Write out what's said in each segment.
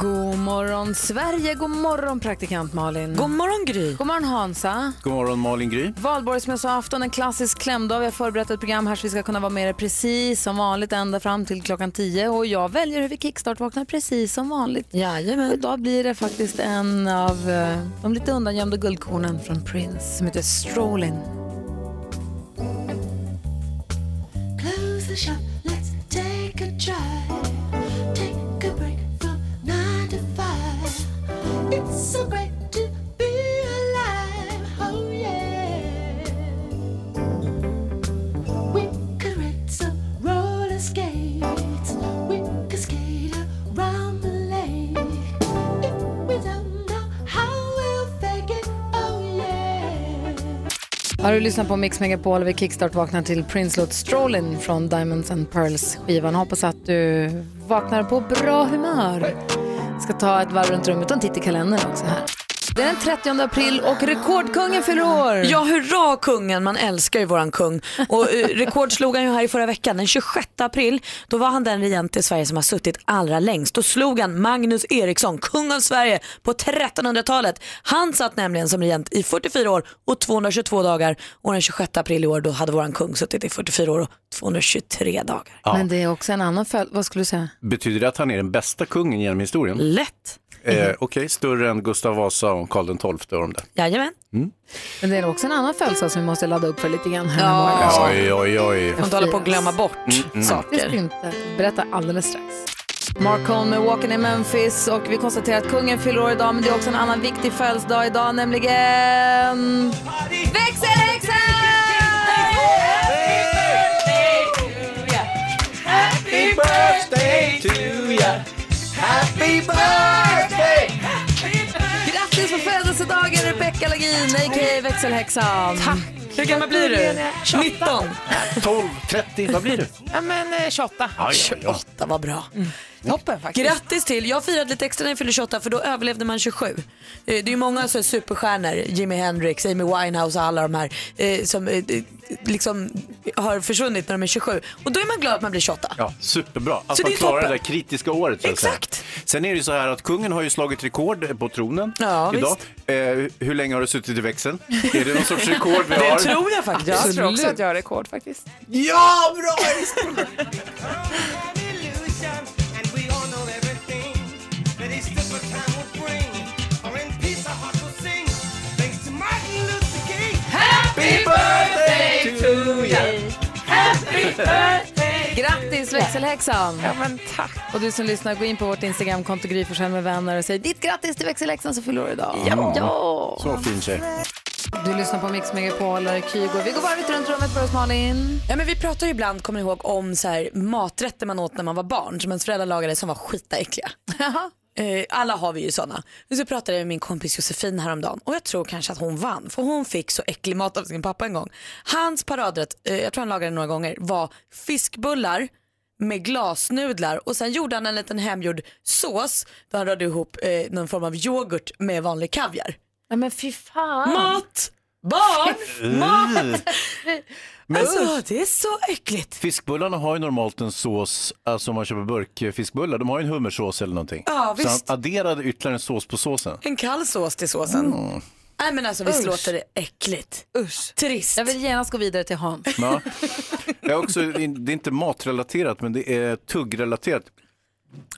God morgon Sverige, god morgon praktikant Malin. God morgon Gry. God morgon Hansa. God morgon Malin Gry. Valborgsmässoafton, en klassisk klämdag. Vi har förberett ett program här så vi ska kunna vara med er precis som vanligt ända fram till klockan 10. Och jag väljer hur vi kickstart-vaknar precis som vanligt. Jajamän. Och idag blir det faktiskt en av eh, de lite undangömda guldkornen från Prince som heter Strolling. Close the shop, let's take a drive. Har du lyssnat på Mix Megapol? Vid vi kickstart vaknar till Prince låt Strolling från Diamonds and Pearls skivan. Hoppas att du vaknar på bra humör. Ska ta ett varv runt rummet och en titt i kalendern också här. Det är den 30 april och rekordkungen fyller år. Ja, hurra kungen, man älskar ju våran kung. Och eh, rekord slog han ju här i förra veckan, den 26 april. Då var han den regent i Sverige som har suttit allra längst. Då slog han Magnus Eriksson, kung av Sverige på 1300-talet. Han satt nämligen som regent i 44 år och 222 dagar. Och den 26 april i år då hade våran kung suttit i 44 år och 223 dagar. Men det är också en annan följd. Vad skulle du säga? Betyder det att han är den bästa kungen genom historien? Lätt. Eh, Okej, större än Gustav Vasa och Karl XII och de där. Jajamän. Men det är också en annan födelsedag som vi måste ladda upp för lite grann. här morgonen. Oj, oj, oj. Man inte hålla på att glömma bort Det saker. inte. Berätta alldeles strax. Marcon med Walking in Memphis och vi konstaterar att kungen fyller år idag men det är också en annan viktig födelsedag idag nämligen växelhäxan! Grattis på födelsedagen Rebecca Lagin, a.k.a. växelhäxan. Tack. Hur gammal blir du? 19. 12, 30, vad blir du? Ja men eh, 28. Ja, ja, ja. 28 var bra. Toppen faktiskt. Grattis till, jag firade lite extra när jag fyllde 28 för då överlevde man 27. Eh, Det är ju många så superstjärnor, Jimi Hendrix, Amy Winehouse och alla de här eh, som eh, liksom har försvunnit när de är 27. Och då är man glad att man blir 28. Ja, superbra. Att Så det man är klarar toppen. det där kritiska året. Så. Exakt. Sen är det ju så här att kungen har ju slagit rekord på tronen Ja, idag. Eh, hur länge har du suttit i växeln? är det någon sorts rekord vi har? Det tror jag faktiskt. Jag tror också att jag har rekord faktiskt. Ja, bra! Grattis växelhäxan! Ja men tack. Och du som lyssnar, gå in på vårt Instagramkonto Gry Forssell med vänner och säg ditt grattis till växelhäxan som fyller år idag. Ja. ja. Så fin tjej. Du lyssnar på Mix Megapol, Kygo. Vi går varvet runt rummet för oss Malin. Ja, men vi pratar ju ibland, kommer ni ihåg, om så här, maträtter man åt när man var barn som ens föräldrar lagade som var skitäckliga. Eh, alla har vi ju sådana. Och så pratade jag med min kompis Josefin häromdagen och jag tror kanske att hon vann för hon fick så äcklig mat av sin pappa en gång. Hans paradrätt, eh, jag tror han lagade det några gånger, var fiskbullar med glasnudlar och sen gjorde han en liten hemgjord sås där han rörde ihop eh, någon form av yoghurt med vanlig kaviar. Nej men fy fan. Mat! Barn! Mat! Alltså det är så äckligt. Fiskbullarna har ju normalt en sås, alltså om man köper burkfiskbullar, de har ju en hummersås eller någonting. Ja, så han visst. adderade ytterligare en sås på såsen. En kall sås till såsen. Nej men alltså visst låter det äckligt. Usch. Trist. Jag vill genast gå vidare till Hans. Ja. Jag också, det är inte matrelaterat men det är tuggrelaterat.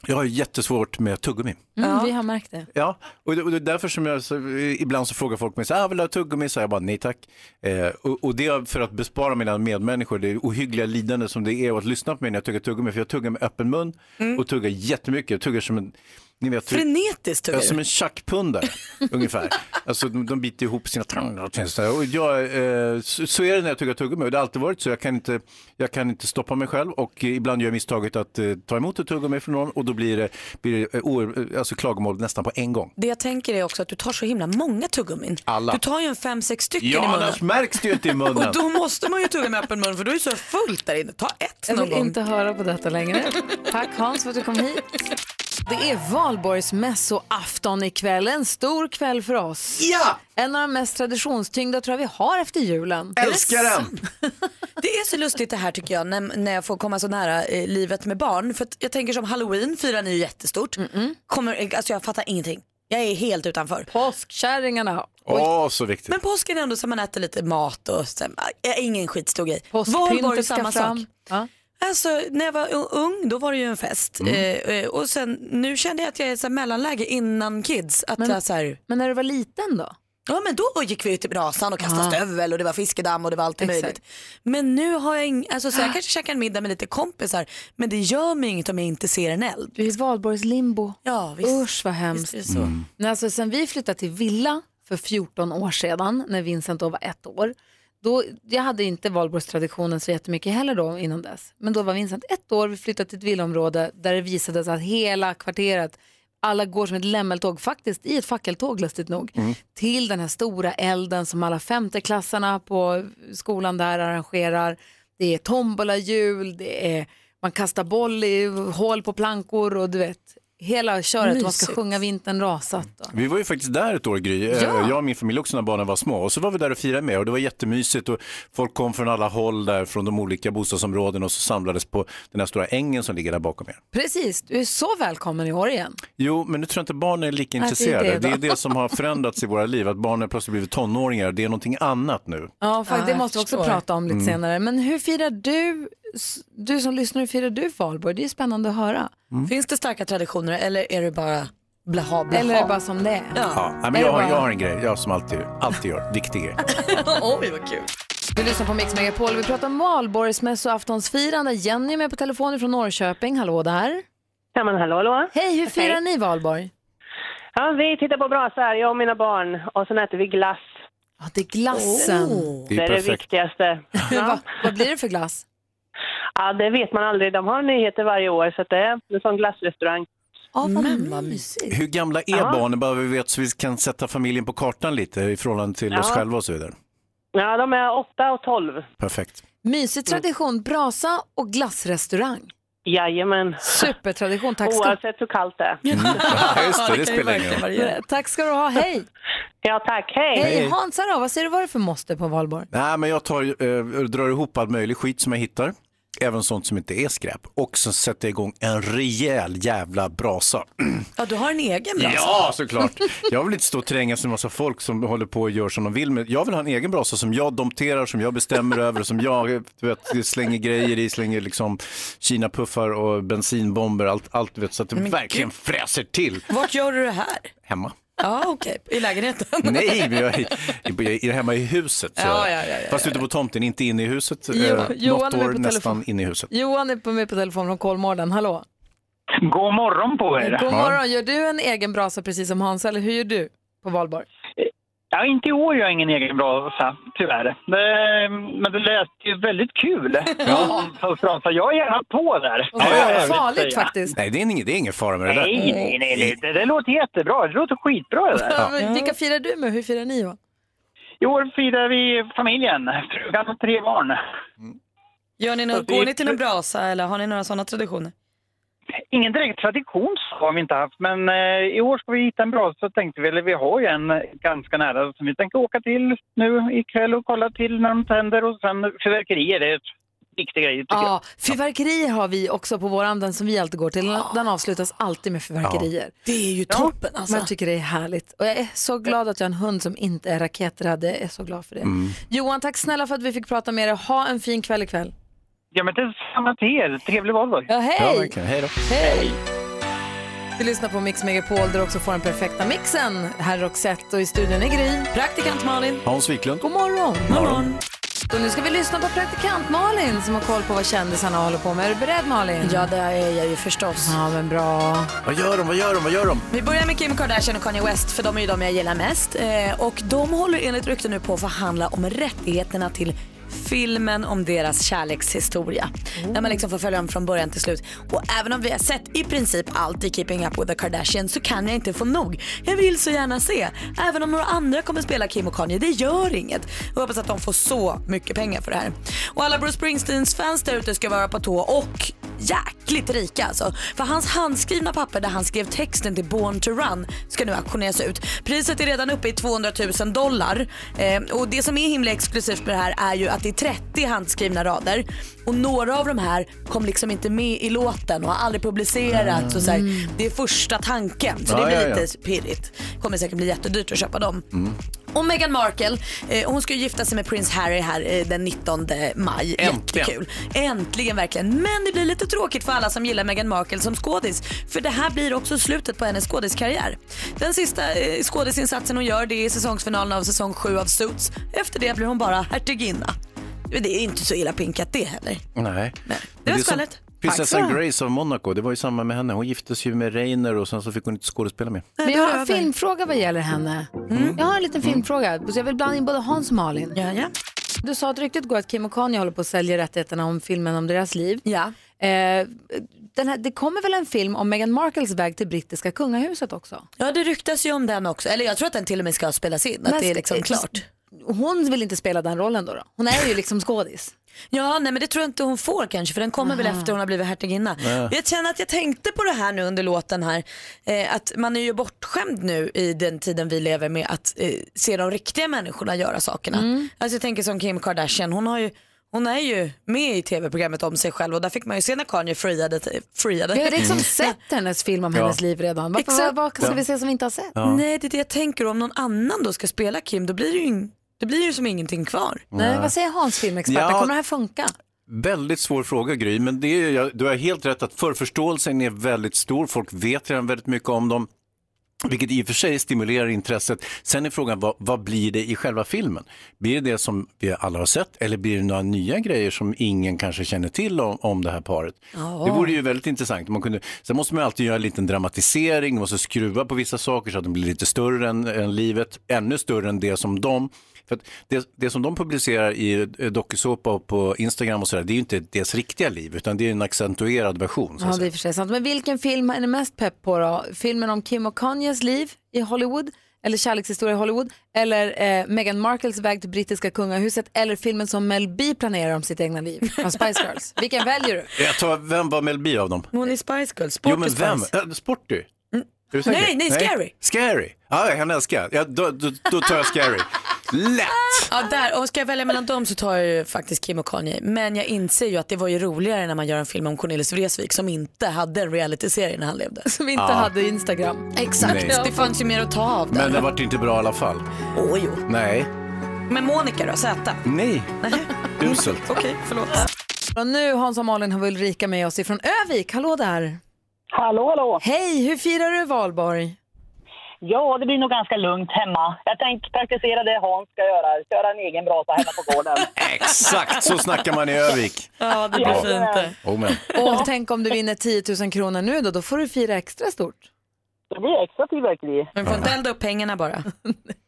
Jag har jättesvårt med tuggummi. Mm, Vi har märkt det. Ja, och det, och det är därför som jag så, ibland så frågar folk mig så här, ah, vill du ha tuggummi? Så jag bara nej tack. Eh, och, och det är för att bespara mina medmänniskor det ohyggliga lidande som det är att lyssna på mig när jag tuggar tuggummi. För jag tuggar med öppen mun och tuggar jättemycket. Jag tuggar som en Ni vet, Frenetiskt tuggar Ja, som du. en tjackpundare ungefär. Alltså de, de biter ihop sina tänder. Och jag, eh, så, så är det när jag tuggar tuggummi. Och Det har alltid varit så. Jag kan inte, jag kan inte stoppa mig själv och eh, ibland gör jag misstaget att eh, ta emot ett tuggummi från någon och då blir det, blir det eh, o, alltså klagomål nästan på en gång. Det jag tänker är också att du tar så himla många tuggummin. Alla. Du tar ju en fem, sex stycken i Ja, munnen. annars märks det ju inte i munnen. Och då måste man ju tugga med öppen mun för då är det så fullt där inne. Ta ett Jag någon vill gång. inte höra på detta längre. Tack Hans för att du kom hit. Det är valborgsmässoafton ikväll. En stor kväll för oss. Ja! En av de mest traditionstyngda tror jag vi har efter julen. Älskar den! Det är så lustigt det här tycker jag när, när jag får komma så nära eh, livet med barn. För att jag tänker som halloween firar ni ju jättestort. Kommer, alltså jag fattar ingenting. Jag är helt utanför. Påskkärringarna. Åh, så viktigt. Men påsken är ändå så man äter lite mat och sen, äh, ingen skitstor grej. Påskpyntet Valborg ska samma fram. sak. Ja. Alltså när jag var ung då var det ju en fest. Mm. Eh, eh, och sen nu kände jag att jag är i mellanläge innan kids. Att Men- jag så här, Men när du var liten då? Ja men då gick vi ut i brasan och kastade Ah. stövel och det var fiskedamm och det var allt Exakt. möjligt. Men nu har jag ing- alltså, så jag kanske käkar en middag med lite kompisar men det gör mig inget om jag inte ser en eld. Du är i valborgslimbo. Ja visst. Usch vad hemskt. Visst det så. Men alltså, sen vi flyttade till villa för 14 år sedan, när Vincent då var ett år, då, jag hade inte valborgstraditionen så jättemycket heller då innan dess. Men då var Vincent ett år, vi flyttade till ett villaområde där det visade sig att hela kvarteret, alla går som ett lämmeltåg, faktiskt i ett fackeltåg lustigt nog, till den här stora elden som alla femteklassarna på skolan där arrangerar. Det är tombolahjul, det är man kastar boll i hål på plankor och du vet, hela köret, man ska sjunga vintern rasat. Och. Vi var ju faktiskt där ett år Gry, Eh, Ja. jag och min familj också när barnen var små. Och så var vi där och firade med och det var jättemysigt och folk kom från alla håll där från de olika bostadsområdena och så samlades på den här stora ängen som ligger där bakom er. Precis, du är så välkommen i år igen. Jo, men nu tror jag inte barnen är lika Nej, det är det intresserade. Det är det som har förändrats i våra liv, att barnen plötsligt blivit tonåringar. Det är någonting annat nu. Ja, faktiskt, det måste vi också prata om lite Mm. senare. Men hur firar du, du som lyssnar, hur firar du valborg? Det är spännande att höra. Finns det starka traditioner eller är det bara blaha blaha? Eller är det bara som det är? Ja, Är men det jag, har- bara- jag har en grej, jag som alltid, alltid gör, viktig grej. Oj vad kul. Du lyssnar på Mix Megapol. Vi pratar om valborgsmässoaftonsfirande. Jenny är med på telefon från Norrköping. Hallå där. Ja, men hallå, hallå. Hej, hur firar ni valborg? Ja, vi tittar på brasor, jag och mina barn, och sen äter vi glass. Ja, det är glassen. Det Det är är det viktigaste. Ja. Va, vad blir det för glass? Ja, det vet man aldrig. De har nyheter varje år, så det är en sån glassrestaurang. Ja, vad Men vad mysigt. Hur gamla är Ja. barnen, bara vi vet så vi kan sätta familjen på kartan lite i förhållande till oss Ja. själva och så vidare. Ja, de är åtta och tolv. Perfekt. Mysig tradition, brasa och glassrestaurang. Jajamän. Supertradition, tack ska, Oavsett hur kallt det är. Ja, just det, det spelar ingen roll. tack ska du ha, hej. Ja, tack. Hej! Hej, Hansa då, vad säger du, vad är det för måste på valborg? Nej, men jag tar, eh, drar ihop all möjlig skit som jag hittar. Även sånt som inte är skräp. Och så sätter jag igång en rejäl jävla brasa. Ja du har en egen brasa. Ja, såklart. Jag vill inte stå och trängas en massa folk som håller på och gör som de vill. Men jag vill ha en egen brasa som jag dompterar, som jag bestämmer över, som jag vet, slänger grejer i, slänger liksom kinapuffar och bensinbomber, allt, allt vet, så att det Men verkligen fräser till Vart gör du det här? hemma. Ja okej, i lägenheten. Nej, jag är, jag är hemma i huset. Så. Ja, ja, ja, ja, Fast ute på tomten, inte inne i huset. Jo- Eh, Johan år på nästan telefon. inne i huset. Johan är på, med på telefon från Kolmården, hallå. God morgon på er. God morgon, gör du en egen brasa precis som Hans eller hur gör du på valborg? Ja, inte i år gör jag ingen egen brasa, tyvärr. Det, men det lät ju väldigt kul. Ja. Så jag är gärna på där. Och jag vill farligt faktiskt. Nej, det är ingen, det är ingen fara med det där. Nej, nej, nej, nej. Det, det låter jättebra. Det låter skitbra det där. Ja. men Vilka firar du med? Hur firar ni? Va? I år firar vi familjen, frugan och tre barn. Gör ni något, det- går ni till någon brasa eller har ni några sådana traditioner? Ingen direkt tradition så har vi inte haft, men eh, i år ska vi hitta en bra så tänkte vi, eller vi har ju en ganska nära som vi tänker åka till nu ikväll och kolla till när de tänder och sen fyrverkerier, det är ett viktig grej tycker jag. Ja, fyrverkerier har vi också på våran, den som vi alltid går till. Den avslutas alltid med fyrverkerier. Det är ju toppen alltså. Men jag tycker det är härligt. Och jag är så glad att jag har en hund som inte är raketrädd. Jag är så glad för det. Mm. Johan, tack snälla för att vi fick prata med dig. Ha en fin kväll ikväll. Ja men detsamma till er, trevlig valborg. Ja, Ja, hej! verkligen. Hej då. hej! Du lyssnar på Mix Megapol där du också får den perfekta mixen. Här är Roxette och i studion är Gry. Praktikant Malin. Hans Wiklund. God morgon! morgon. Och nu ska vi lyssna på praktikant Malin som har koll på vad kändisarna håller på med. Är du beredd Malin? Ja, det är jag ju förstås. Ja, men bra. Vad gör de, vad gör de, vad gör de? Vi börjar med Kim Kardashian och Kanye West för de är ju de jag gillar mest. Eh, och de håller enligt rykten nu på att förhandla om rättigheterna till filmen om deras kärlekshistoria. När man liksom får följa dem från början till slut. Och även om vi har sett i princip allt i Keeping Up With The Kardashians så kan jag inte få nog. Jag vill så gärna se. Även om några andra kommer spela Kim och Kanye, det gör inget. Jag hoppas att de får så mycket pengar för det här. Och alla Bruce Springsteens fans där ute ska vara på tå och jäkligt rika alltså. För hans handskrivna papper där han skrev texten till Born to Run ska nu auktioneras ut. Priset är redan uppe i 200 000 dollar. Eh, och det som är himla exklusivt med det här är ju att det är 30 handskrivna rader. Och några av de här kom liksom inte med i låten och har aldrig publicerats. Och så här, det är första tanken så det blir lite pirrigt. Kommer säkert bli jättedyrt att köpa dem. Och Meghan Markle, eh, hon ska ju gifta sig med prins Harry här eh, den 19 maj. Äntligen. Jättekul. Äntligen verkligen. Men det blir lite tråkigt för alla som gillar Meghan Markle som skådis. För det här blir också slutet på hennes skådiskarriär. Den sista eh, skådisinsatsen hon gör det är säsongsfinalen av säsong 7 av Suits. Efter det blir hon bara hertiginna. Men Det är inte så illa pinkat det heller. Nej. Det var skvallret. Prinsessan Grace av Monaco, det var ju samma med henne. Hon gifte sig ju med Reiner och sen så fick hon inte skådespela med. Men jag har en filmfråga vad gäller henne. Jag har en liten filmfråga. Så jag vill blanda in både Hans och Malin. Ja, ja. Du sa att ryktet går att Kim och Kanye håller på att sälja rättigheterna om filmen om deras liv. Ja. Eh, den här, det kommer väl en film om Meghan Markles väg till brittiska kungahuset också? Ja, det ryktas ju om den också. Eller jag tror att den till och med ska spelas in. Att det är liksom klart. Hon vill inte spela den rollen då? då? Hon är ju liksom skådis. Ja, nej men det tror jag inte hon får kanske för den kommer väl efter hon har blivit hertiginna. Ja. Jag känner att jag tänkte på det här nu under låten här. Eh, att man är ju bortskämd nu i den tiden vi lever med att eh, se de riktiga människorna göra sakerna. Mm. Alltså jag tänker som Kim Kardashian, hon har ju hon är ju med i tv-programmet om sig själv och där fick man ju se när Kanye friade. friade. Vi har liksom sett hennes film om Ja. hennes liv redan. Varför, Exakt. vad ska Ja. vi se som vi inte har sett? Nej det är det jag tänker, om någon annan då ska spela Kim då blir det ju, det blir ju som ingenting kvar. Nej, vad säger Hans filmexpert? Ja. Kommer det här funka? Väldigt svår fråga Gry, men det är, jag- du har helt rätt att förförståelsen är väldigt stor. Folk vet redan väldigt mycket om dem. Vilket i och för sig stimulerar intresset. Sen är frågan, vad, vad blir det i själva filmen? Blir det det som vi alla har sett eller blir det några nya grejer som ingen kanske känner till om, om det här paret? Ja. Det vore ju väldigt intressant. Man kunde, sen måste man alltid göra en liten dramatisering, man måste skruva på vissa saker så att de blir lite större än, än livet, ännu större än det som de för att det, det som de publicerar i eh, dokusåpa och på Instagram och sådär, det är ju inte deras riktiga liv, utan det är en accentuerad version. Så Ja, det är för sig sant. Men vilken film är ni mest pepp på då? Filmen om Kim och Kanyes liv i Hollywood? Eller kärlekshistoria i Hollywood? Eller eh, Meghan Markles väg till brittiska kungahuset? Eller filmen som Mel B planerar om sitt egna liv från Spice Girls? Vilken väljer du? Jag tar, vem var Mel B av dem? Hon är Spice Girls, Jo, men vem? Äh, Sporty? Säker? Nej, nej, Scary. Scary? Ja, han älskar. Ja, då, då, då tar jag Scary. Lätt! Ja, där. Och ska jag välja mellan dem så tar jag ju faktiskt Kim och Kanye. Men jag inser ju att det var ju roligare när man gör en film om Cornelis Vreeswijk som inte hade en realityserie när han levde. Som inte Ja. hade Instagram. Exakt, Nej. det fanns ju mer att ta av där. Men det vart inte bra i alla fall. Åh jo. Nej. Men Monica då, Z? Nej. Uselt. Okej, förlåt. Och nu Hans och Malin har vi Ulrika med oss ifrån Övik. Hallå där! Hallå, hallå! Hej, hur firar du valborg? Ja, det blir nog ganska lugnt hemma. Jag tänker praktisera det Hans ska göra. Köra en egen brasa hemma på gården. Exakt så snackar man i Övik. Ja, det blir Ja. fint det. Oh, men. Och tänk om du vinner 10 000 kronor nu då, då får du fira extra stort. Det blir extra fyrverkeri. Men får inte elda upp pengarna bara.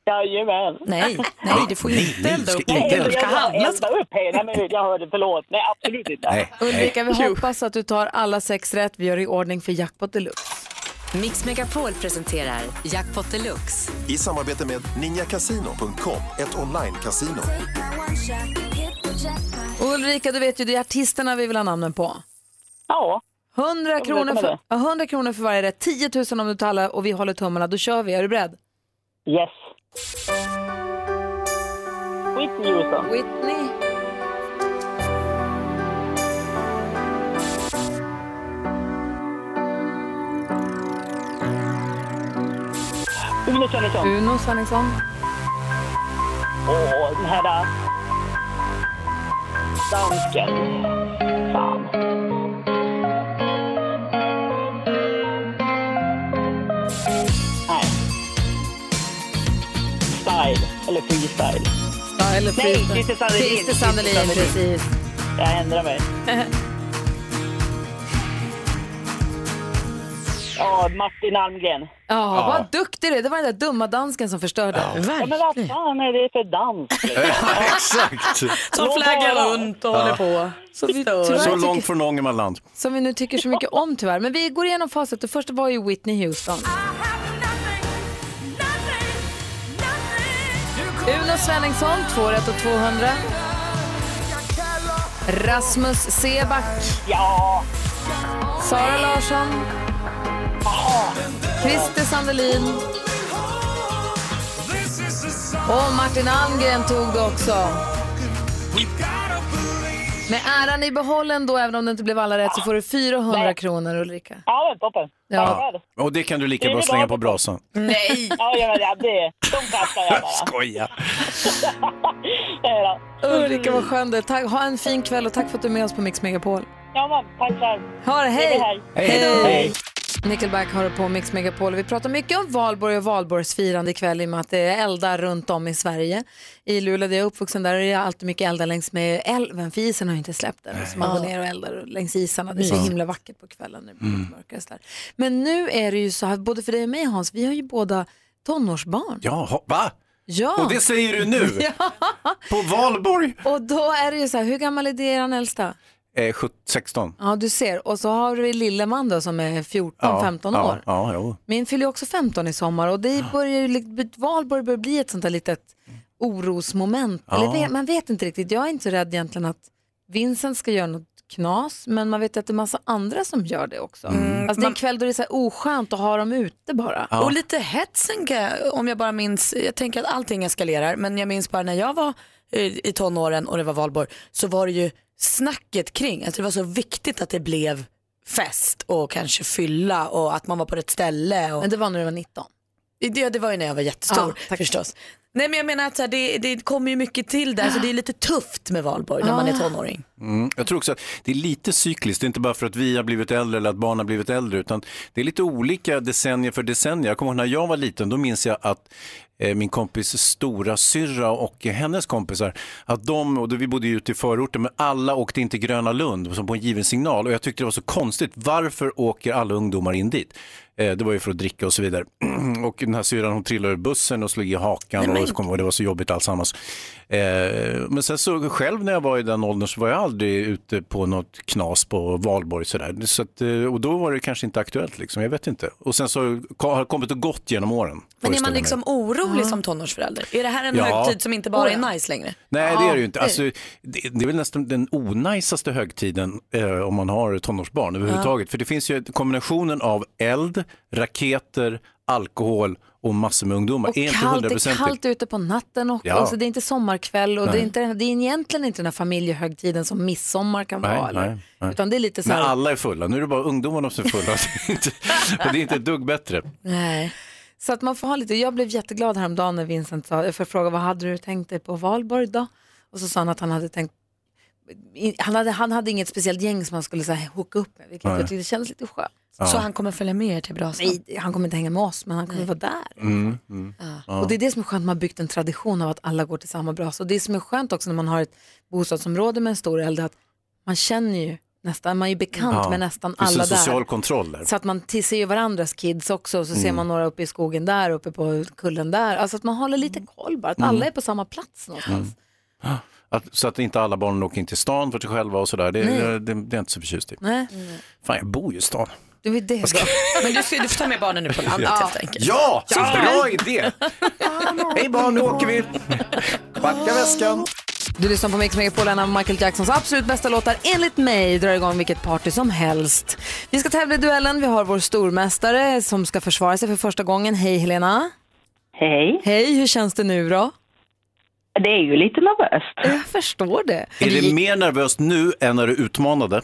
Jajamän. Nej, nej, du får Nej, inte nej, elda ska upp pengarna. elda. Du ska Jag handlas. elda upp. Nej, men jag hörde, förlåt. Nej, absolut inte. Nej. Ulrika, vi hoppas att du tar alla sex rätt. Vi gör i ordning för jackpot deluxe. Mix Megapol presenterar Jackpot Deluxe. I samarbete med ninjakasino.com, ett online-casino. Ulrika, du vet ju, det är artisterna vi vill ha namnen på. Ja. 100 Jag kronor, för, det. ja, 100 kronor för varje rätt, 10 000 om du tar alla och vi håller tummarna. Då kör vi. Är du beredd? Yes. Whitney Houston. Whitney. Uno Svenningsson. Uno Svenningsson. Åh, den här... äh, Dansken. Fan. Nej. Style. Eller freestyle. Eller Nej, Christer- Sandelin. Christer Sandelin, precis. Jag ändrar mig. Ja, Martin Almgren. Ja, vad duktig du är. Det var den där dumma dansken som förstörde. Ja, men vad fan är det för dans? Exakt. Som flaggar runt och Ja. håller på. Så vi, tyvärr Så tycker- långt från Ångermanland. Som vi nu tycker så mycket om tyvärr. Men vi går igenom facit. Det första var ju Whitney Houston. Uno Svenningsson, 2 rätt och 200. Rasmus Seback. Ja. Sara Larsson. Christer Sandelin. Och Martin Almgren tog det också. Med äran i behåll ändå, även om det inte blev alla rätt, så får du 400 kronor Ulrika. Ja, men toppen. Ja. Och det kan du lika bra slänga på brasan. Nej! Ja, ja, ja, det, de kastar jag bara. Skoja. Ja, då. Ulrika, vad skönt det är. Tack- Ha en fin kväll och tack för att du är med oss på Mix Megapol. Ja, men tack själv. Ha det, hej! Hej, Hej då! Hej. Nickelback har på Mix Megapol. Vi pratar mycket om valborg och valborgsfirande ikväll i och med att det är eldar runt om i Sverige. I Luleå, där jag är uppvuxen, där är det alltid mycket eldar längs med älven, för isen har ju inte släppt än. Så man går ner och eldar längs isarna. Det är så Ja. himla vackert på kvällen när det blir mörkare. och sådär. Men nu är det ju så här, både för dig och mig Hans, vi har ju båda tonårsbarn. Jaha, va? Ja. Och det säger du nu? Ja. På valborg? Och då är det ju så här, hur gammal är er äldsta? Eh, 17, 16. Ja, du ser. Och så har vi lilleman då som är 14-15 ja, år. Ja, ja, Min fyller ju också 15 i sommar och det börjar ju, valborg börjar bli ett sånt där litet orosmoment. Ja. Eller man vet inte riktigt. Jag är inte så rädd egentligen att Vincent ska göra något knas, men man vet att det är massa andra som gör det också. Alltså det är en kväll då det är så här oskönt att ha dem ute bara. Och lite hetsen om jag bara minns, jag tänker att allting eskalerar, men jag minns bara när jag var eh, i tonåren och det var valborg så var det ju snacket kring att det var så viktigt att det blev fest och kanske fylla och att man var på rätt ställe. Och... Men det var när du var 19. Det, det var ju när jag var jättestor förstås. Nej men jag menar att så här, det, det kommer ju mycket till där så det är lite tufft med valborg när man är Ah. tonåring. Mm. Jag tror också att det är lite cykliskt, det är inte bara för att vi har blivit äldre eller att barn har blivit äldre, utan det är lite olika decennier för decennier. Jag kommer ihåg när jag var liten, då minns jag att Eh, min kompis stora syrra och hennes kompisar, att de, och då, vi bodde ju ute i förorten, men alla åkte in till Gröna Lund som på en given signal och jag tyckte det var så konstigt, varför åker alla ungdomar in dit? Eh, det var ju för att dricka och så vidare. och den här syrran hon trillade ur bussen och slog i hakan och så kom, och det var så jobbigt alltsammans. Eh, men sen så själv när jag var i den åldern så var jag aldrig ute på något knas på valborg sådär. Så att, eh, och då var det kanske inte aktuellt liksom, jag vet inte. Och sen så har det kommit och gått genom åren. Men är man jag mig. liksom orolig som tonårsförälder? Är det här en Ja. högtid som inte bara Oh, är ja. nice längre? Nej, det är det ju inte. Ja. Alltså, det, det är väl nästan den onajsaste högtiden eh, om man har tonårsbarn överhuvudtaget. För det finns ju kombinationen av eld, raketer, alkohol och massor med ungdomar. Och är kallt, det är 100% kallt ute på natten också. Ja. Alltså, det är inte sommarkväll och det är, inte, det är egentligen inte den här familjehögtiden som midsommar kan vara. Nej, eller? nej, nej. Utan det är lite så Men här, alla är fulla, nu är det bara ungdomarna som är fulla. Och det är inte ett dugg bättre. Nej. Så att man får ha lite, jag blev jätteglad häromdagen när Vincent sa, jag frågade vad hade du tänkt dig på valborg då? Och så sa han att han hade tänkt, han hade, han hade inget speciellt gäng som han skulle så här, hooka upp med, vilket Nej. jag tyckte kändes lite skönt. Ja. Så han kommer följa med er till brasan? Nej, han kommer inte hänga med oss, men han kommer vara där. Mm, mm. Ja. Och det är det som är skönt, man har byggt en tradition av att alla går till samma brasa. Och det som är skönt också när man har ett bostadsområde med en stor eld, att man känner ju nästan, man är ju bekant Ja. med nästan Det alla en social där. kontroll där. Så att man ser ju varandras kids också och så ser Mm. man några uppe i skogen där, uppe på kullen där. Alltså att man håller lite koll bara, att Mm. alla är på samma plats någonstans. Att, så att inte alla barn åker in till stan för sig själva och sådär. Det, det, det, det är inte så förtjust i. Nej, Fan, jag bor ju i stan. det är det då. Men du, ska, du får ta med barnen nu på landet Ja. helt enkelt. Ja, så bra idé! Hej barn, nu åker vi! Packa väskan! Du lyssnar på Mix Megapol, en av Michael Jacksons absolut bästa låtar enligt mig drar igång vilket party som helst. Vi ska tävla i duellen, vi har vår stormästare som ska försvara sig för första gången. Hej Helena! Hej! Hej, hur känns det nu då? Det är ju lite nervöst. Jag förstår det. Är det mer nervöst nu än när du utmanade?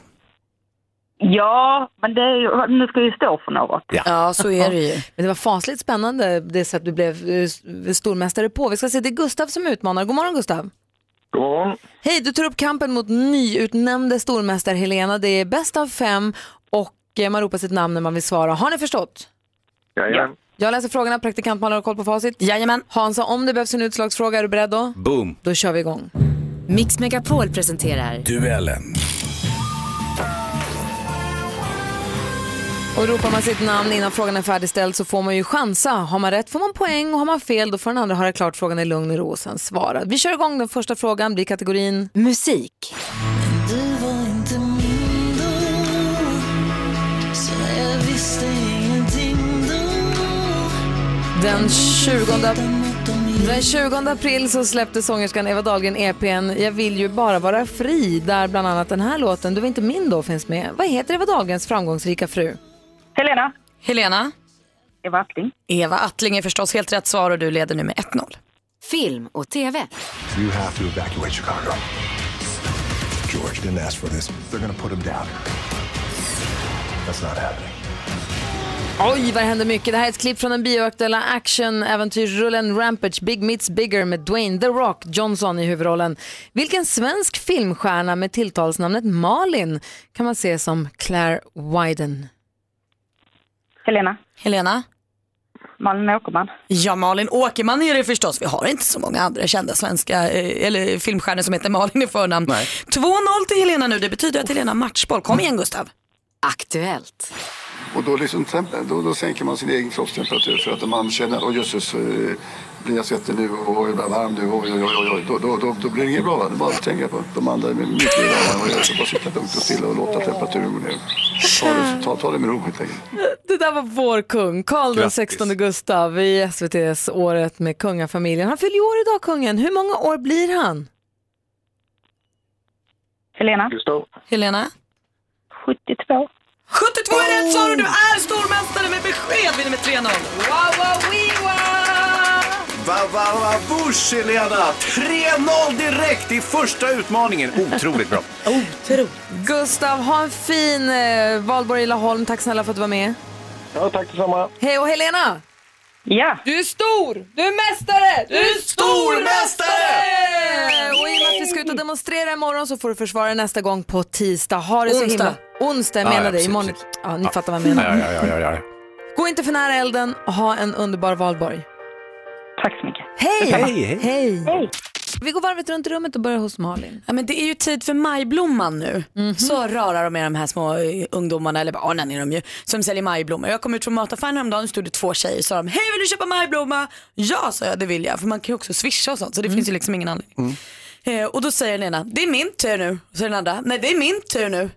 Ja, men det är ju, nu ska vi stå för något. Ja, så är det ju. Men det var fasligt spännande det sätt du blev eh, stormästare på. Vi ska se, det är Gustav som utmanar. God morgon Gustav! God morgon. Hej, du tar upp kampen mot nyutnämnde stormästare Helena. Det är bäst av fem och eh, man ropar sitt namn när man vill svara. Har ni förstått? Jajamän. Jag läser frågorna, praktikant Malin har koll på facit. Jajamän. Hansa, om det behövs en utslagsfråga, är du beredd då? Boom. Då kör vi igång. Mix Megapol presenterar Duellen. Och ropar man sitt namn innan frågan är färdigställd så får man ju chansa. Har man rätt får man poäng och har man fel då får den andra höra klart frågan i lugn och ro och sen svara. Vi kör igång den första frågan, blir kategorin musik. Den 20, den 20 april så släppte sångerskan Eva Dahlgren EPn Jag vill ju bara vara fri där bland annat den här låten Du var inte min då finns med. Vad heter Eva Dahlgrens framgångsrika fru? Helena. Helena. Eva Attling. Eva Attling är förstås helt rätt svar och du leder nu med 1-0. Film och TV. You have to evacuate Chicago. George didn't ask for this. They're gonna put him down. That's not happening. Oj, vad det händer mycket. Det här är ett klipp från den bioaktuella action-äventyrsrullen Rampage Big Meets Bigger med Dwayne The Rock Johnson i huvudrollen. Vilken svensk filmstjärna med tilltalsnamnet Malin kan man se som Claire Wyden? Helena. Helena. Malin Åkerman. Ja, Malin Åkerman är det förstås. Vi har inte så många andra kända svenska eh, eller filmstjärnor som heter Malin i förnamn. 2-0 till Helena nu. Det betyder att Helena har matchboll. Kom igen Gustav. Aktuellt. Och då, liksom, då, då sänker man sin egen kroppstemperatur för att man känner åh jösses, eh, blir jag svettig nu och jag blir varm nu, oj, oj, oj, oj, då, då, då, då blir det inget bra. Va? Det är bara att tänka på de andra är mycket varmare och jag ska bara sitta lugnt och stilla och låta temperaturen gå ner. Ta det, ta, ta det med ro helt enkelt. Det där var vår kung, Karl den Grattis. 16 Gustav i SVTs Året med kungafamiljen. Han fyller år idag, kungen. Hur många år blir han? Helena. Helena. 72. 72 är rätt svar och du är stormästare med besked. Vinner med 3-0. Wow, wow, wee, Va, va, va, vush, Helena! 3-0 direkt i första utmaningen. Otroligt bra. Gustav, ha en fin eh, valborg i Laholm. Tack snälla för att du var med. Ja, tack detsamma. Hej och Helena! Ja. Du är stor! Du är mästare! Du är stormästare! Och i och med att vi ska ut och demonstrera imorgon så får du försvara nästa gång på tisdag. Ha det så Onsdag. himla... Onsdag, jag Ja, menar ja, det. precis, Imorgon... Ja, ni fattar vad jag menar. Ja, ja, ja, ja, ja. Gå inte för nära elden och ha en underbar valborg. Tack så mycket. Hej! Hej, hej. Hej! Vi går varvet runt rummet och börjar hos Malin. Ja, men det är ju tid för majblomman nu. Så rara de är de här små eh, ungdomarna, eller barnen är de ju, som säljer majblommor. Jag kom ut från mataffären häromdagen och stod det två tjejer och sa de, hej vill du köpa majblomma? Ja, sa jag, det vill jag. För man kan ju också swisha och sånt så det finns ju liksom ingen anledning. Eh, och då säger den ena, det är min tur nu. Och så den andra, nej det är min tur nu.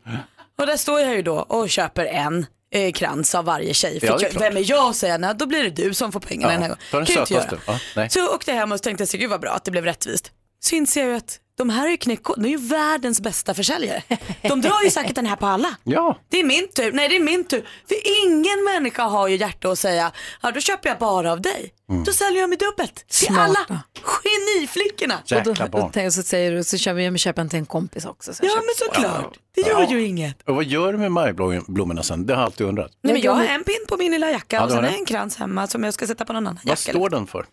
Och där står jag ju då och köper en eh, krans av varje tjej. Ja, det är jag, klart. vem är jag att säga, nej då blir det du som får pengarna Ja, den här ta gången. den jag inte sötaste. Ja, nej. Så jag åkte hem och tänkte, så, gud vad bra att det blev rättvist. Så inser jag ju att de här är ju knäckkod, de är ju världens bästa försäljare. De drar ju säkert den här på alla. Ja. Det är min tur, nej det är min tur. För ingen människa har ju hjärta att säga, ja då köper jag bara av dig. Då säljer de ju dubbelt till Smarta. alla. Geniflickorna. och då, då, tänker jag så säger du, så kör vi, jag köper en till en kompis också. Så jag Ja köper- men såklart, det gör ju inget. Och vad gör du med majblommorna sen? Det har jag alltid undrat. Nej, men jag har en pin på min lilla jacka Ja, och sen har jag en krans hemma som jag ska sätta på någon annan Vad jacka. står den för?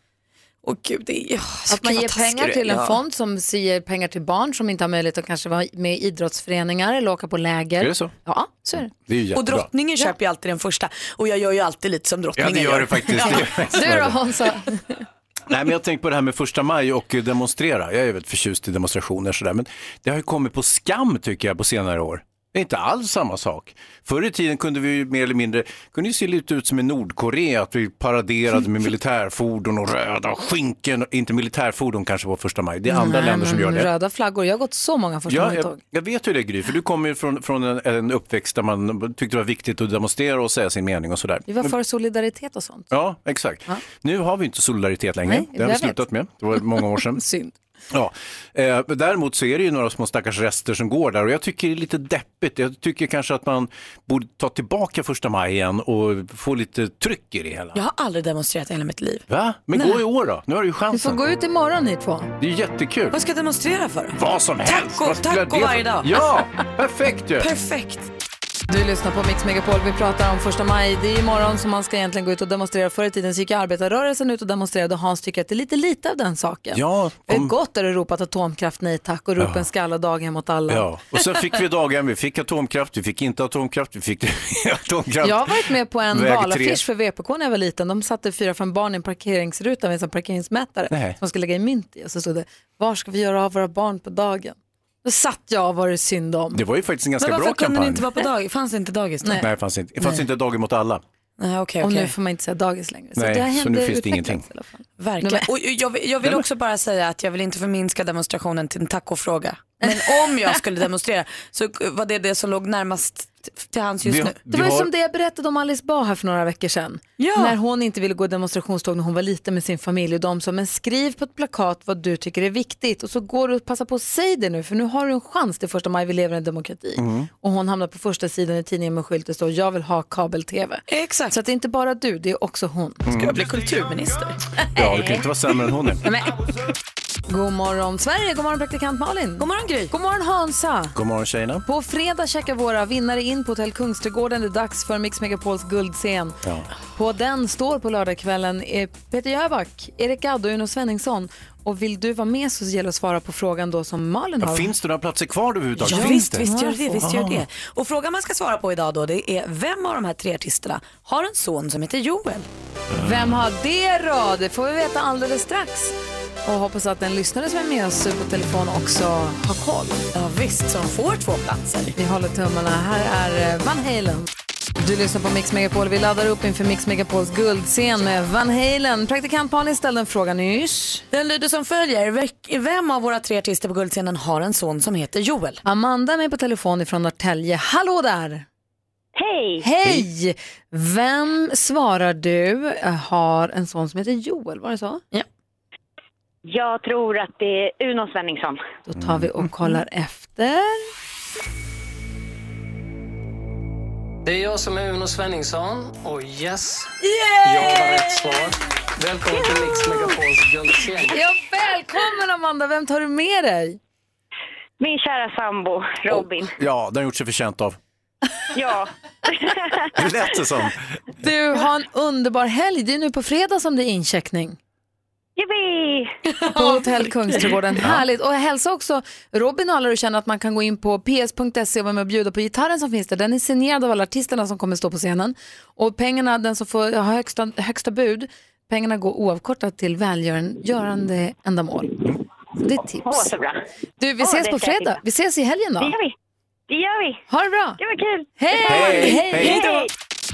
Åh gud, det är... Att man ger pengar till en Ja. fond som ger pengar till barn som inte har möjlighet att kanske vara med i idrottsföreningar eller åka på läger. Är det så? Ja, så är det. Det är Och drottningen köper ju alltid den första. Och jag gör ju alltid lite som Ja, drottningen det gör du faktiskt. Du då Hansa? Nej, men jag tänkte på det här med första maj och demonstrera. Jag är väldigt förtjust i demonstrationer och sådär, men det har ju kommit på skam tycker jag på senare år. Det är inte alls samma sak. Förr i tiden kunde vi mer eller mindre, kunde ju se lite ut som i Nordkorea, att vi paraderade med militärfordon och röda skinken, inte militärfordon kanske på första maj, det är andra Nej, länder som gör det. Röda flaggor, jag har gått så många första Ja, jag, jag vet ju det Gry, för du kommer ju från, från en, en uppväxt där man tyckte det var viktigt att demonstrera och säga sin mening och sådär. Vi var för solidaritet och sånt. Ja, exakt. Nu har vi inte solidaritet längre. Nej, det har vi jag vet. slutat med. Det var många år sedan. Synd. Ja. Eh, däremot så är det ju några små stackars rester som går där och jag tycker det är lite deppigt. Jag tycker kanske att man borde ta tillbaka första maj igen och få lite tryck i det hela. Jag har aldrig demonstrerat i hela mitt liv. Va? Men Nej. gå i år då, nu har du ju Vi chansen. får gå ut imorgon ni två. Det är jättekul. Vad ska jag demonstrera för? Vad som helst. Taco- taco varje dag. Ja, perfekt ju. Perfekt. Du lyssnar på Mix Megapol. Vi pratar om första maj. Det är imorgon som man ska egentligen gå ut och demonstrera. Förr i tiden så gick arbetarrörelsen ut och demonstrerade och Hans tycker att det är lite lite av den saken. Ja, Det är om- gott där du ropat atomkraft nej tack och ropen ska alla daghem mot alla. Ja, och sen fick vi daghem, vi fick atomkraft, vi fick inte atomkraft, vi fick atomkraft. Jag har varit med på en Väg valaffisch för VPK när jag var liten. De satte fyra, fem barn i en parkeringsruta med en parkeringsmätare Nej. som man skulle lägga i mynt i. Och så stod det, var ska vi göra av våra barn på dagen? Då satt jag och var det synd om. Det var ju faktiskt en ganska Men bra varför kunde kampanj. ni inte vara på dagis? Fanns det inte dagis då? Nej, det fanns inte, det fanns Nej. inte daghem mot alla. Nej, okej, Och nu får man inte säga dagis längre. Nej, det så nu det finns det ingenting. Verkligen. Nej, men- Och jag, vill- jag vill också bara säga att jag vill inte förminska demonstrationen till en tacofråga. Men om jag skulle demonstrera så var det det som låg närmast till hands just Vi har- nu. Det var ju som det jag berättade om Alice Bah här för några veckor sedan. Ja. När hon inte ville gå demonstrationståg när hon var liten med sin familj och de sa men skriv på ett plakat vad du tycker är viktigt och så går du och passa på att säga det nu för nu har du en chans till första maj, vi lever i en demokrati. Mm. Och hon hamnar på första sidan i tidningen med skylt det står jag vill ha kabel-tv. Exakt. Så att det är inte bara du, det är också hon. Ska jag bli kulturminister? Ja, det kan inte vara sämre än hon är. God morgon Sverige, god morgon praktikant Malin. God morgon Gry. God morgon Hansa. God morgon tjejerna. På fredag checkar våra vinnare in på Hotell Kungsträdgården. Det är dags för Mix Megapols guldscen. Ja. På den står på lördagskvällen eh, Peter Jöback, Erik Gadd och Uno Svenningsson. Och vill du vara med så gäller det att svara på frågan då som Malin har. Ja, finns det några platser kvar överhuvudtaget? Ja, Finns visst, det? visst gör det. Visst gör det. Och frågan man ska svara på idag då det är vem av de här tre artisterna har en son som heter Joel? Vem har det då? Det får vi veta alldeles strax. Och hoppas att den lyssnare som är med oss på telefon också har koll. Ja, visst, så de får två platser. Vi håller tummarna. Här är eh, Van Halen. Du lyssnar på Mix Megapol. Vi laddar upp inför Mix Megapols guldscen med Van Halen. Praktikant Malin ställde en fråga nyss. Den lyder som följer. Vem av våra tre artister på guldscenen har en son som heter Joel? Amanda är med på telefon ifrån Norrtälje. Hallå där! Hej! Hej! Vem svarar du eh, har en son som heter Joel? Var det så? Ja. Jag tror att det är Uno Svenningsson. Då tar vi och kollar efter. Det är jag som är Uno Svenningsson och yes, Yay! jag har rätt svar. Välkommen till Mix Megapols guldscen. Ja, välkommen Amanda! Vem tar du med dig? Min kära sambo Robin. Ja, den har gjort sig förtjänt av. Ja. Det lät det som. Du har en underbar helg. Det är nu på fredag som det är incheckning. Yippee! På Hotell Kungsträdgården. Härligt. Och hälsa också Robin och alla du känner att man kan gå in på ps.se och vara med och bjuda på gitarren som finns där. Den är signerad av alla artisterna som kommer stå på scenen. Och pengarna, den som får ha högsta, högsta bud, pengarna går oavkortat till välgörande ändamål. Så det är tips. Åh, så bra. Du, vi ses på fredag. Vi ses i helgen då. Det gör vi. Det gör vi. Ha det bra. Det var kul. Hej! Hej! Hej! Hej.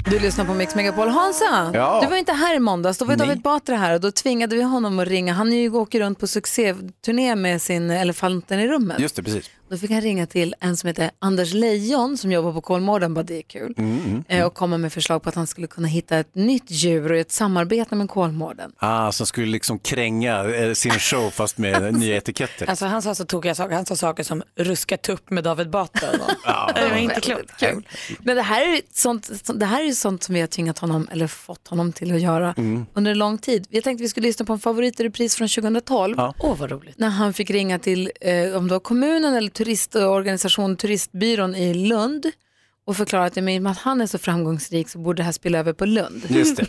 Du lyssnar på Mix Megapol. Hansa, Ja. du var inte här i måndags. Då var Nej. David Batra här och då tvingade vi honom att ringa. Han är ju åker runt på succéturné med sin Elefanten i rummet. Just det, precis. Då fick han ringa till en som heter Anders Lejon som jobbar på Kolmården, bara det är kul. Mm, mm. Eh, Och komma med förslag på att han skulle kunna hitta ett nytt djur och ett samarbete med Kolmården. Ah, som skulle liksom kränga eh, sin show fast med nya etiketter. Alltså han sa så tokiga saker. Han sa saker som ruska tupp med David Batra. Ja, det var inte klokt. Kul. Men det här är sånt, det här är sånt som vi har tvingat honom, eller fått honom till att göra Mm. under en lång tid. Jag tänkte vi skulle lyssna på en favorit i repris från 2012. Ja. Åh vad roligt. När han fick ringa till eh, om det var kommunen eller turistorganisationen Turistbyrån i Lund och förklara att, med att han är så framgångsrik så borde det här spilla över på Lund. Just det.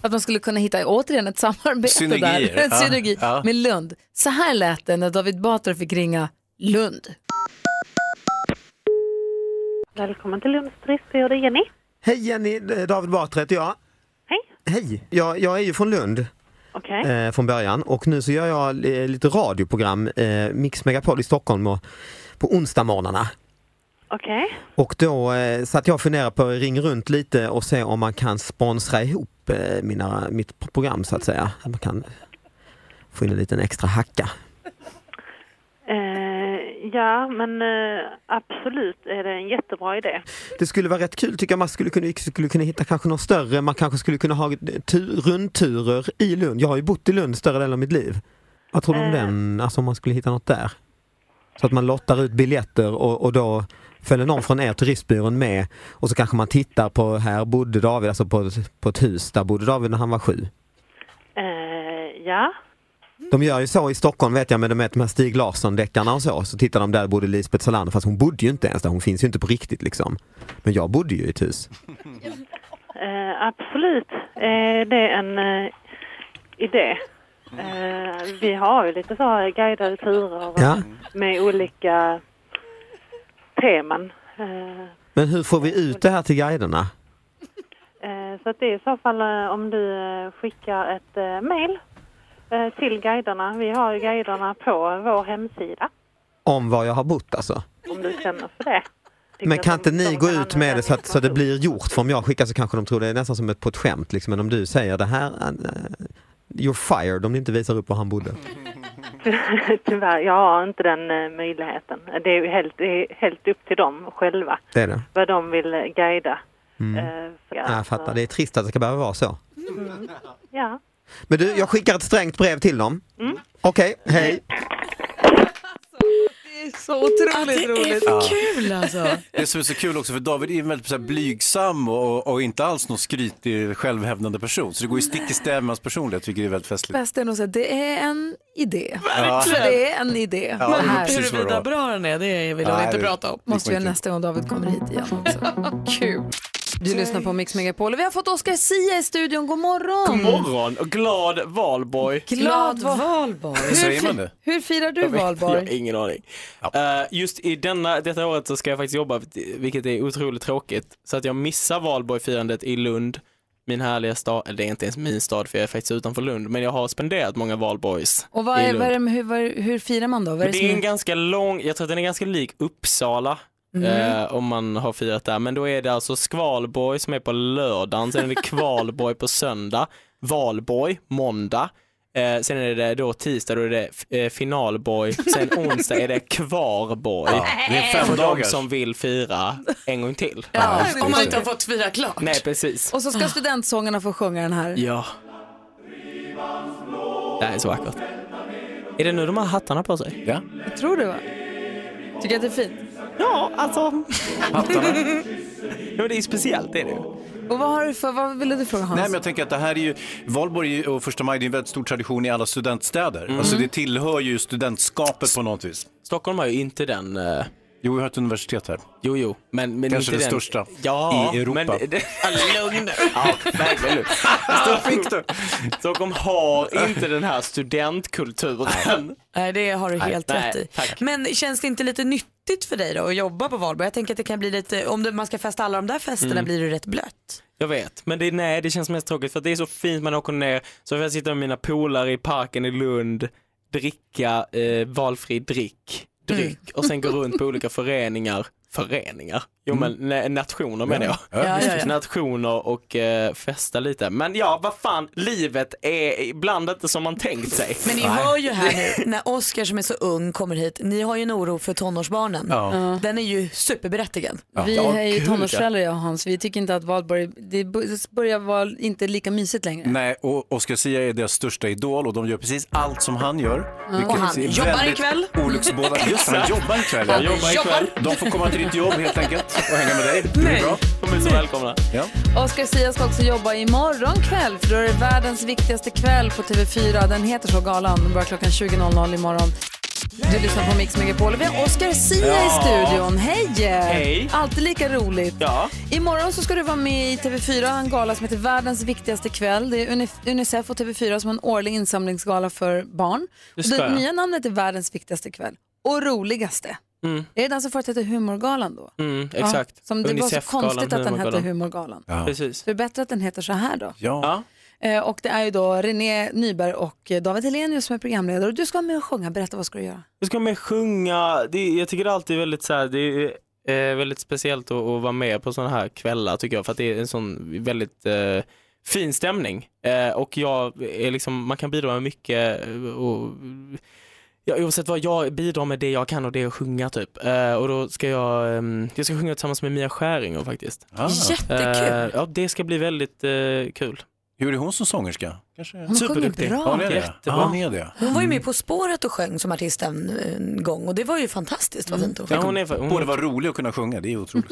att man skulle kunna hitta återigen ett samarbete Synergier. där. En Ja, synergi ja. med Lund. Så här lät det när David Batra fick ringa Lund. Välkommen till Lunds turistbyrå, det är Jenny. Hej Jenny, David Batra heter jag. Hej. Hej, jag, jag är ju från Lund Okej. eh, från början och nu så gör jag eh, lite radioprogram, eh, Mix Megapol i Stockholm och, på onsdagsmorgnarna. Okej. Och då eh, satt jag och funderade på att ringa runt lite och se om man kan sponsra ihop eh, mina, mitt program så att säga. Att man kan få in en liten extra hacka. Eh, ja, men eh, absolut är det en jättebra idé. Det skulle vara rätt kul tycker jag man skulle kunna, skulle kunna hitta kanske något större, man kanske skulle kunna ha tur, rundturer i Lund. Jag har ju bott i Lund större delen av mitt liv. Vad tror du om Eh. den, alltså om man skulle hitta något där? Så att man lottar ut biljetter och, och då följer någon från er turistbyrån med och så kanske man tittar på, här bodde David, alltså på, på ett hus, där bodde David när han var sju. Eh, ja, De gör ju så i Stockholm vet jag med de, med de här Stig Larsson-deckarna och så. Så tittar de där bodde Lisbeth Salander fast hon bodde ju inte ens där. Hon finns ju inte på riktigt liksom. Men jag bodde ju i ett hus. Eh, absolut, eh, det är en eh, idé. Eh, vi har ju lite så här guidade turer Ja. med olika teman. Eh, Men hur får vi ut det här till guiderna? eh, så att det är i så fall om du skickar ett eh, mail till guiderna. Vi har ju guiderna på vår hemsida Om var jag har bott alltså? om du känner för det. Tycker Men kan inte ni gå ut med det så att, så det blir gjort? För om jag skickar så kanske de tror det är nästan som ett, på ett skämt. Liksom. Men om du säger det här, eh, you're fired om ni inte visar upp var han bodde. Tyvärr, jag har inte den eh, möjligheten. Det är ju helt, är helt upp till dem själva Det är det. vad de vill eh, guida. Mm. Eh, jag fattar, det är trist att det ska behöva vara så. Mm. Ja. Men du, jag skickar ett strängt brev till dem. Mm. Okej, hej. Det är så otroligt roligt. Ja. kul alltså. Det som är så kul också för David är väldigt så här, blygsam och, och inte alls någon skrytig självhävdande person. Så det går ju stick i stäv med hans personlighet, tycker jag är väldigt festligt. Bäst är nog att det är en idé. Ja. För det är en idé. Ja, det Det här. det. Huruvida bra den är, det vill Nej, inte det- prata om. Måste vi göra nästa gång David kommer hit igen också. Kul. Du lyssnar på Mix Megapol. Vi har fått Oscar Sia i studion. God morgon. God morgon och glad valborg. Glad valborg. Hur, hur firar du Jag vet- Jag valborg? har ingen aning. Eh, just i denna, detta året så ska jag faktiskt jobba, vilket är otroligt tråkigt. Så att jag missar valborgfirandet i Lund, min härliga stad. Eller det är inte ens min stad för jag är faktiskt utanför Lund. Men jag har spenderat många valborgs Och vad i är, Lund. vad är det, hur, hur firar man då? Vad är det det är en ganska lång, jag tror att den är ganska lik Uppsala. Mm. Eh, om man har firat där. Men då är det alltså Skvalborg som är på lördagen, sen är det Kvalborg på söndag, Valborg måndag, eh, sen är det då tisdag, då är det eh, finalborg, sen onsdag är det kvarborg. Ja, det är fem För de dagars. som vill fira en gång till. Ja, om man inte har fått fira klart. Nej, precis. Och så ska studentsångarna få sjunga den här. Ja. Det här är så vackert. Är det nu de har hattarna på sig? Ja. Jag tror det va? Tycker att det är fint? Ja, alltså. Hattarna? Ja, det är ju speciellt, det är det. Och vad, har du för, vad ville du fråga Hans? Nej, men jag tänker att det här är ju, Valborg och första maj det är en väldigt stor tradition i alla studentstäder. Mm. Alltså det tillhör ju studentskapet på något vis. Stockholm har ju inte den... Uh... Jo, vi har ett universitet här. Jo, jo, men, men Kanske inte det den... största ja, i Europa. Men det. Lugn Ja, verkligen. Stockholm, fick du. Stockholm har inte den här studentkulturen. Nej, det har du helt nej, rätt i. tack. Men känns det inte lite nyttigt för dig då att jobba på valborg? Jag tänker att det kan bli lite, om man ska festa alla de där festerna Mm. blir det rätt blött. Jag vet, men det, nej, det känns mest tråkigt för det är så fint man åker ner, så får jag sitta med mina polare i parken i Lund, dricka eh, valfri drick, dryck och sen gå runt på olika föreningar. Föreningar? Jo men na- nationer menar jag. Ja, ja. Nationer och eh, festa lite. Men ja, vad fan, livet är ibland inte som man tänkt sig. Men ni hör ju här nu, när Oskar som är så ung kommer hit, ni har ju en oro för tonårsbarnen. Ja. Den är ju superberättigad. Vi är ju tonårsföräldrar jag och Hans. Vi tycker inte att valborg, det börjar vara inte lika mysigt längre. Nej, och Oscar Sia är deras största idol och de gör precis allt som han gör. Och han jobbar ikväll. Olycksbådande. Just han jobbar ikväll. Han jobbar ikväll. De får komma till ditt jobb helt enkelt och hänga med dig. Det blir bra. De är så välkomna. Ja. Oscar Sia ska också jobba imorgon kväll för då är det världens viktigaste kväll på TV4. Den heter så galan. Den börjar klockan 20.00 imorgon. Du lyssnar på Mix Megapol. Vi har Oscar Sia Ja. i studion. Hej! Hej. Alltid lika roligt. Ja. Imorgon så ska du vara med i TV4, en gala som heter Världens viktigaste kväll. Det är Uni- Unicef och TV4 som har en årlig insamlingsgala för barn. Det Och det nya namnet är Världens viktigaste kväll. Och roligaste. Mm. Är det den som förut hette Humorgalan då? Mm, exakt. Ja, som det var så konstigt att den hette Humorgalan. Ja. Precis. Så det är bättre att den heter så här då. Ja. Eh, och det är ju då René Nyberg och David Helenius som är programledare. Och du ska vara med och sjunga. Berätta, vad ska du göra? Jag ska med sjunga, det, jag tycker det är alltid väldigt så här, det är eh, väldigt speciellt att, att vara med på sådana här kvällar tycker jag för att det är en sån väldigt eh, fin stämning eh, och jag är liksom, man kan bidra med mycket eh, och Ja, oavsett vad, jag bidrar med det jag kan och det är att sjunga typ. Eh, och då ska jag, ehm, jag ska sjunga tillsammans med Mia Skäringer faktiskt. Ah. Jättekul. Eh, ja, det ska bli väldigt eh, kul. Hur är hon som sångerska? Kanske... Hon sjunger Superduktig. bra. Ja, hon är det. Jättebra. Ja, hon är det. Hon var ju med På spåret och sjöng som artist en, en gång och det var ju fantastiskt vad fint hon Ja, sjöng. hon är, hon, Borde vara rolig att kunna sjunga, det är otroligt.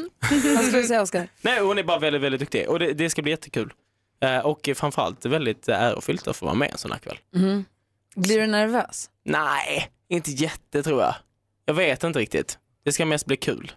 Vad ska du säga, Oscar? Nej, hon är bara väldigt, väldigt duktig och det, det ska bli jättekul. Eh, och framförallt väldigt ärofyllt att få vara med en sån här kväll. Mhm. Blir du nervös? Nej, inte jätte tror jag. Jag vet inte riktigt. Det ska mest bli kul.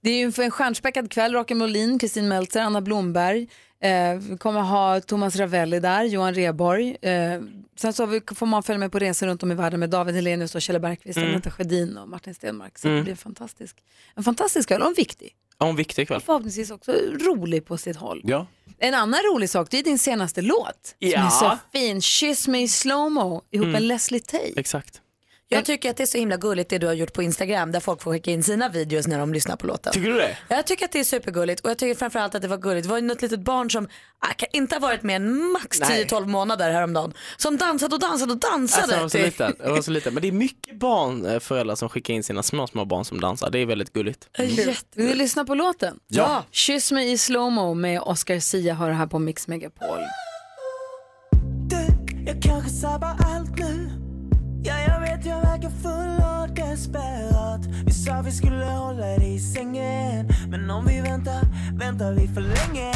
Det är ju en stjärnspäckad kväll. Rocky Molin, Kristin Meltzer, Anna Blomberg. Eh, vi kommer ha Thomas Ravelli där, Johan Reborg. Eh, sen så vi, får man följa med på resor runt om i världen med David Helenius och Kjell Bergqvist, Mm. Sjödin och Martin Stenmark. Så det Mm. blir fantastisk. en fantastisk kväll och en viktig. Ja, en viktig kväll. Förhoppningsvis också rolig på sitt håll. Ja. En annan rolig sak, det är din senaste låt som Ja. är så fin. Kyss mig i slowmo ihop Mm. med Leslie Tay. Exakt. Jag tycker att det är så himla gulligt det du har gjort på Instagram där folk får skicka in sina videos när de lyssnar på låten. Tycker du det? Jag tycker att det är supergulligt och jag tycker framförallt att det var gulligt. Det var ju något litet barn som ah, kan inte ha varit med än max Nej. 10-12 månader häromdagen. Som dansade och dansade och dansade. Alltså, jag, var så till- liten, jag var så liten. Men det är mycket barn, föräldrar som skickar in sina små, små barn som dansar. Det är väldigt gulligt. Vill du lyssna på låten? Ja. Kyss mig i slowmo med Oscar Sia hör här på Mix Megapol. Jag kanske sabbar allt nu Ja, jag full och desperat Vi sa vi skulle hålla dig i sängen. Men om vi väntar, väntar vi för länge.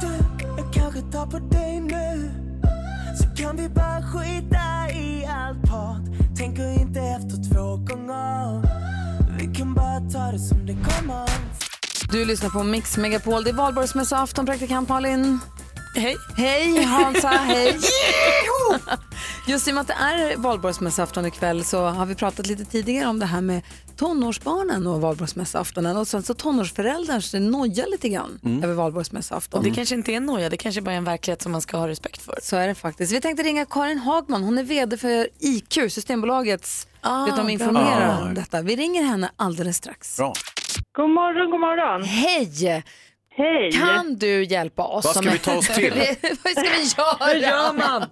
Du, jag kanske tar på dig nu. Så kan vi bara skita i allt prat. Tänker inte efter två gånger. Vi kan bara ta det som det kommer. Du lyssnar på Mix Megapol. Det är valborgsmässoafton, praktikant Malin. Hej. Hej Hansa, hej. Just i och med att det är valborgsmässoafton ikväll så har vi pratat lite tidigare om det här med tonårsbarnen och valborgsmässoaftonen och sen så tonårsföräldrar så nojar lite grann Mm. över valborgsmässoafton. Och det kanske inte är en noja, det kanske bara är en verklighet som man ska ha respekt för. Så är det faktiskt. Vi tänkte ringa Karin Hagman, hon är vd för IQ, Systembolagets, Ah, vet de informerar Ah. om detta. Vi ringer henne alldeles strax. Bra. God morgon, god morgon. Hej! Hej! Kan du hjälpa oss? Vad ska vi ta oss till? Vad ska vi göra? Hur gör man?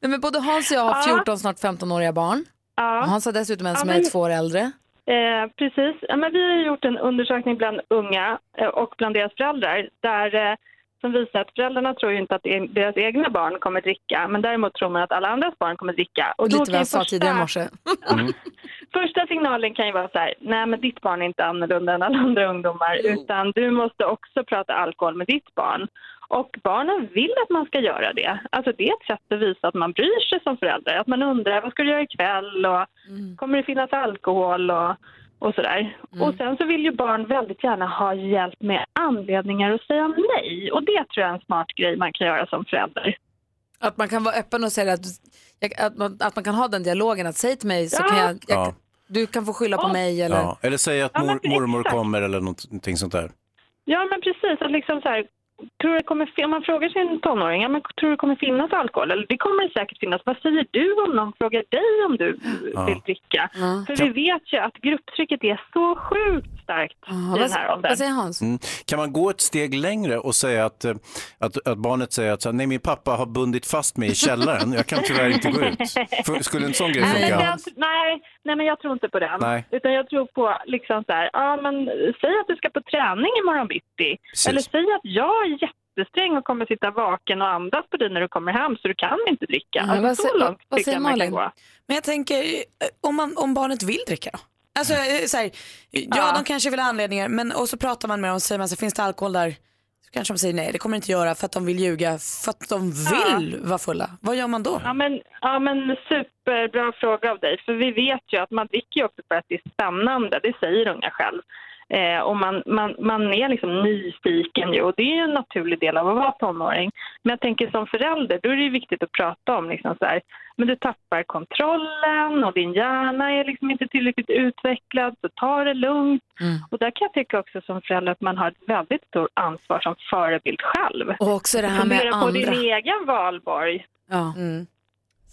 Nej, men både Hans och jag har Ja. 14, snart 15-åriga barn. Ja. Hans har dessutom en Ja, som men- är två år äldre. Eh, precis. Ja, men vi har gjort en undersökning bland unga eh, och bland deras föräldrar där, eh, som visar att föräldrarna tror ju inte att e- deras egna barn kommer dricka men däremot tror man att alla andras barn kommer dricka. Och Lite vad jag sa första- tidigare i morse. Första signalen kan ju vara så här, nej men ditt barn är inte annorlunda än alla andra ungdomar utan du måste också prata alkohol med ditt barn. Och barnen vill att man ska göra det. Alltså det är ett sätt att visa att man bryr sig som förälder. Att man undrar vad ska du göra ikväll och kommer det finnas alkohol och, och sådär. Och sen så vill ju barn väldigt gärna ha hjälp med anledningar att säga nej. Och det tror jag är en smart grej man kan göra som förälder. Att man kan vara öppen och säga att, att, man, att man kan ha den dialogen, att säg till mig så Ja. kan jag, jag Ja. du kan få skylla på mig eller... Ja. Eller säga att mor, mormor kommer eller någonting sånt där. Ja, men precis. Att liksom så här, tror du det kommer, om man frågar sin tonåring, ja, men tror du det kommer finnas alkohol? Eller det kommer det säkert finnas. Vad säger du om någon frågar dig om du Ja. vill dricka? Ja. För vi vet ju att grupptrycket är så sjukt starkt i den vad, här åldern. vad säger Hans? Mm. Kan man gå ett steg längre och säga att, eh, att, att barnet säger att nej min pappa har bundit fast mig i källaren, jag kan tyvärr inte gå ut. För, skulle en sån grej Nej, funka? jag, nej, nej, men jag tror inte på den. Nej. Utan jag tror på liksom så här, ja men säg att du ska på träning imorgon bitti. Precis. Eller säg att jag är jättesträng och kommer sitta vaken och andas på dig när du kommer hem så du kan inte dricka. Ja, alltså, vad så långt vad tycker säger jag man kan Malin? gå. Men jag tänker, eh, om, man, om barnet vill dricka då? Alltså, eh, så här, ja, Ja. de kanske vill ha anledningar, men och så pratar man med dem och säger man så finns det alkohol där? Så kanske de säger nej, det kommer inte göra för att de vill ljuga, för att de vill vara fulla. Vad gör man då? Ja men, ja, men superbra fråga av dig. För vi vet ju att man dricker ju också för att det är spännande. Det säger unga själv. Eh, och man, man, man är liksom nyfiken ju. Och det är ju en naturlig del av att vara tonåring. Men jag tänker som förälder, då är det ju viktigt att prata om liksom så här, men du tappar kontrollen och din hjärna är liksom inte tillräckligt utvecklad, så ta det lugnt. Och där kan jag tycka också som förälder att man har ett väldigt stort ansvar som förebild själv. Och också det här med Fundera på din andra. egen valborg. Ja.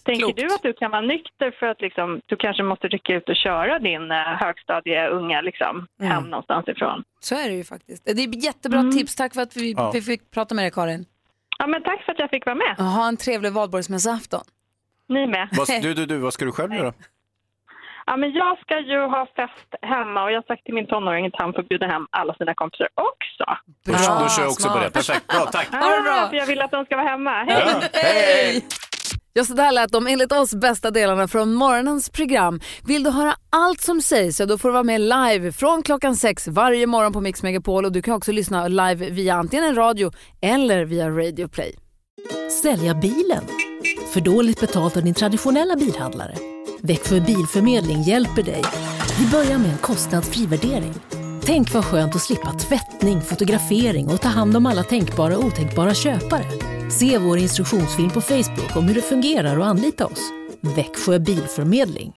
Tänker Klokt. du att du kan vara nykter för att liksom, du kanske måste rycka ut och köra din eh, högstadieunga liksom, Mm. hem någonstans ifrån? Så är det ju faktiskt. Det är jättebra tips. Tack för att vi, Ja. vi fick prata med dig Karin. Ja, men tack för att jag fick vara med. Ha en trevlig valborgsmässoafton. Ni med. Vad, du, du, du, vad ska du själv göra? Ja, men jag ska ju ha fest hemma och jag har sagt till min tonåring att han får bjuda hem alla sina kompisar också. Då, då kör jag också på det. Perfekt, bra, tack. Ha det bra. För jag vill att de ska vara hemma. Hej! Hej! Ja, så där lät de enligt oss bästa delarna från morgonens program. Vill du höra allt som sägs så då får du vara med live från klockan sex varje morgon på Mix Megapol och du kan också lyssna live via antingen radio eller via Radio Play. Sälja bilen? För dåligt betalt av din traditionella bilhandlare? Växjö Bilförmedling hjälper dig. Vi börjar med en kostnadsfri värdering. Tänk vad skönt att slippa tvättning, fotografering och ta hand om alla tänkbara och otänkbara köpare. Se vår instruktionsfilm på Facebook om hur det fungerar och anlita oss. Växjö Bilförmedling.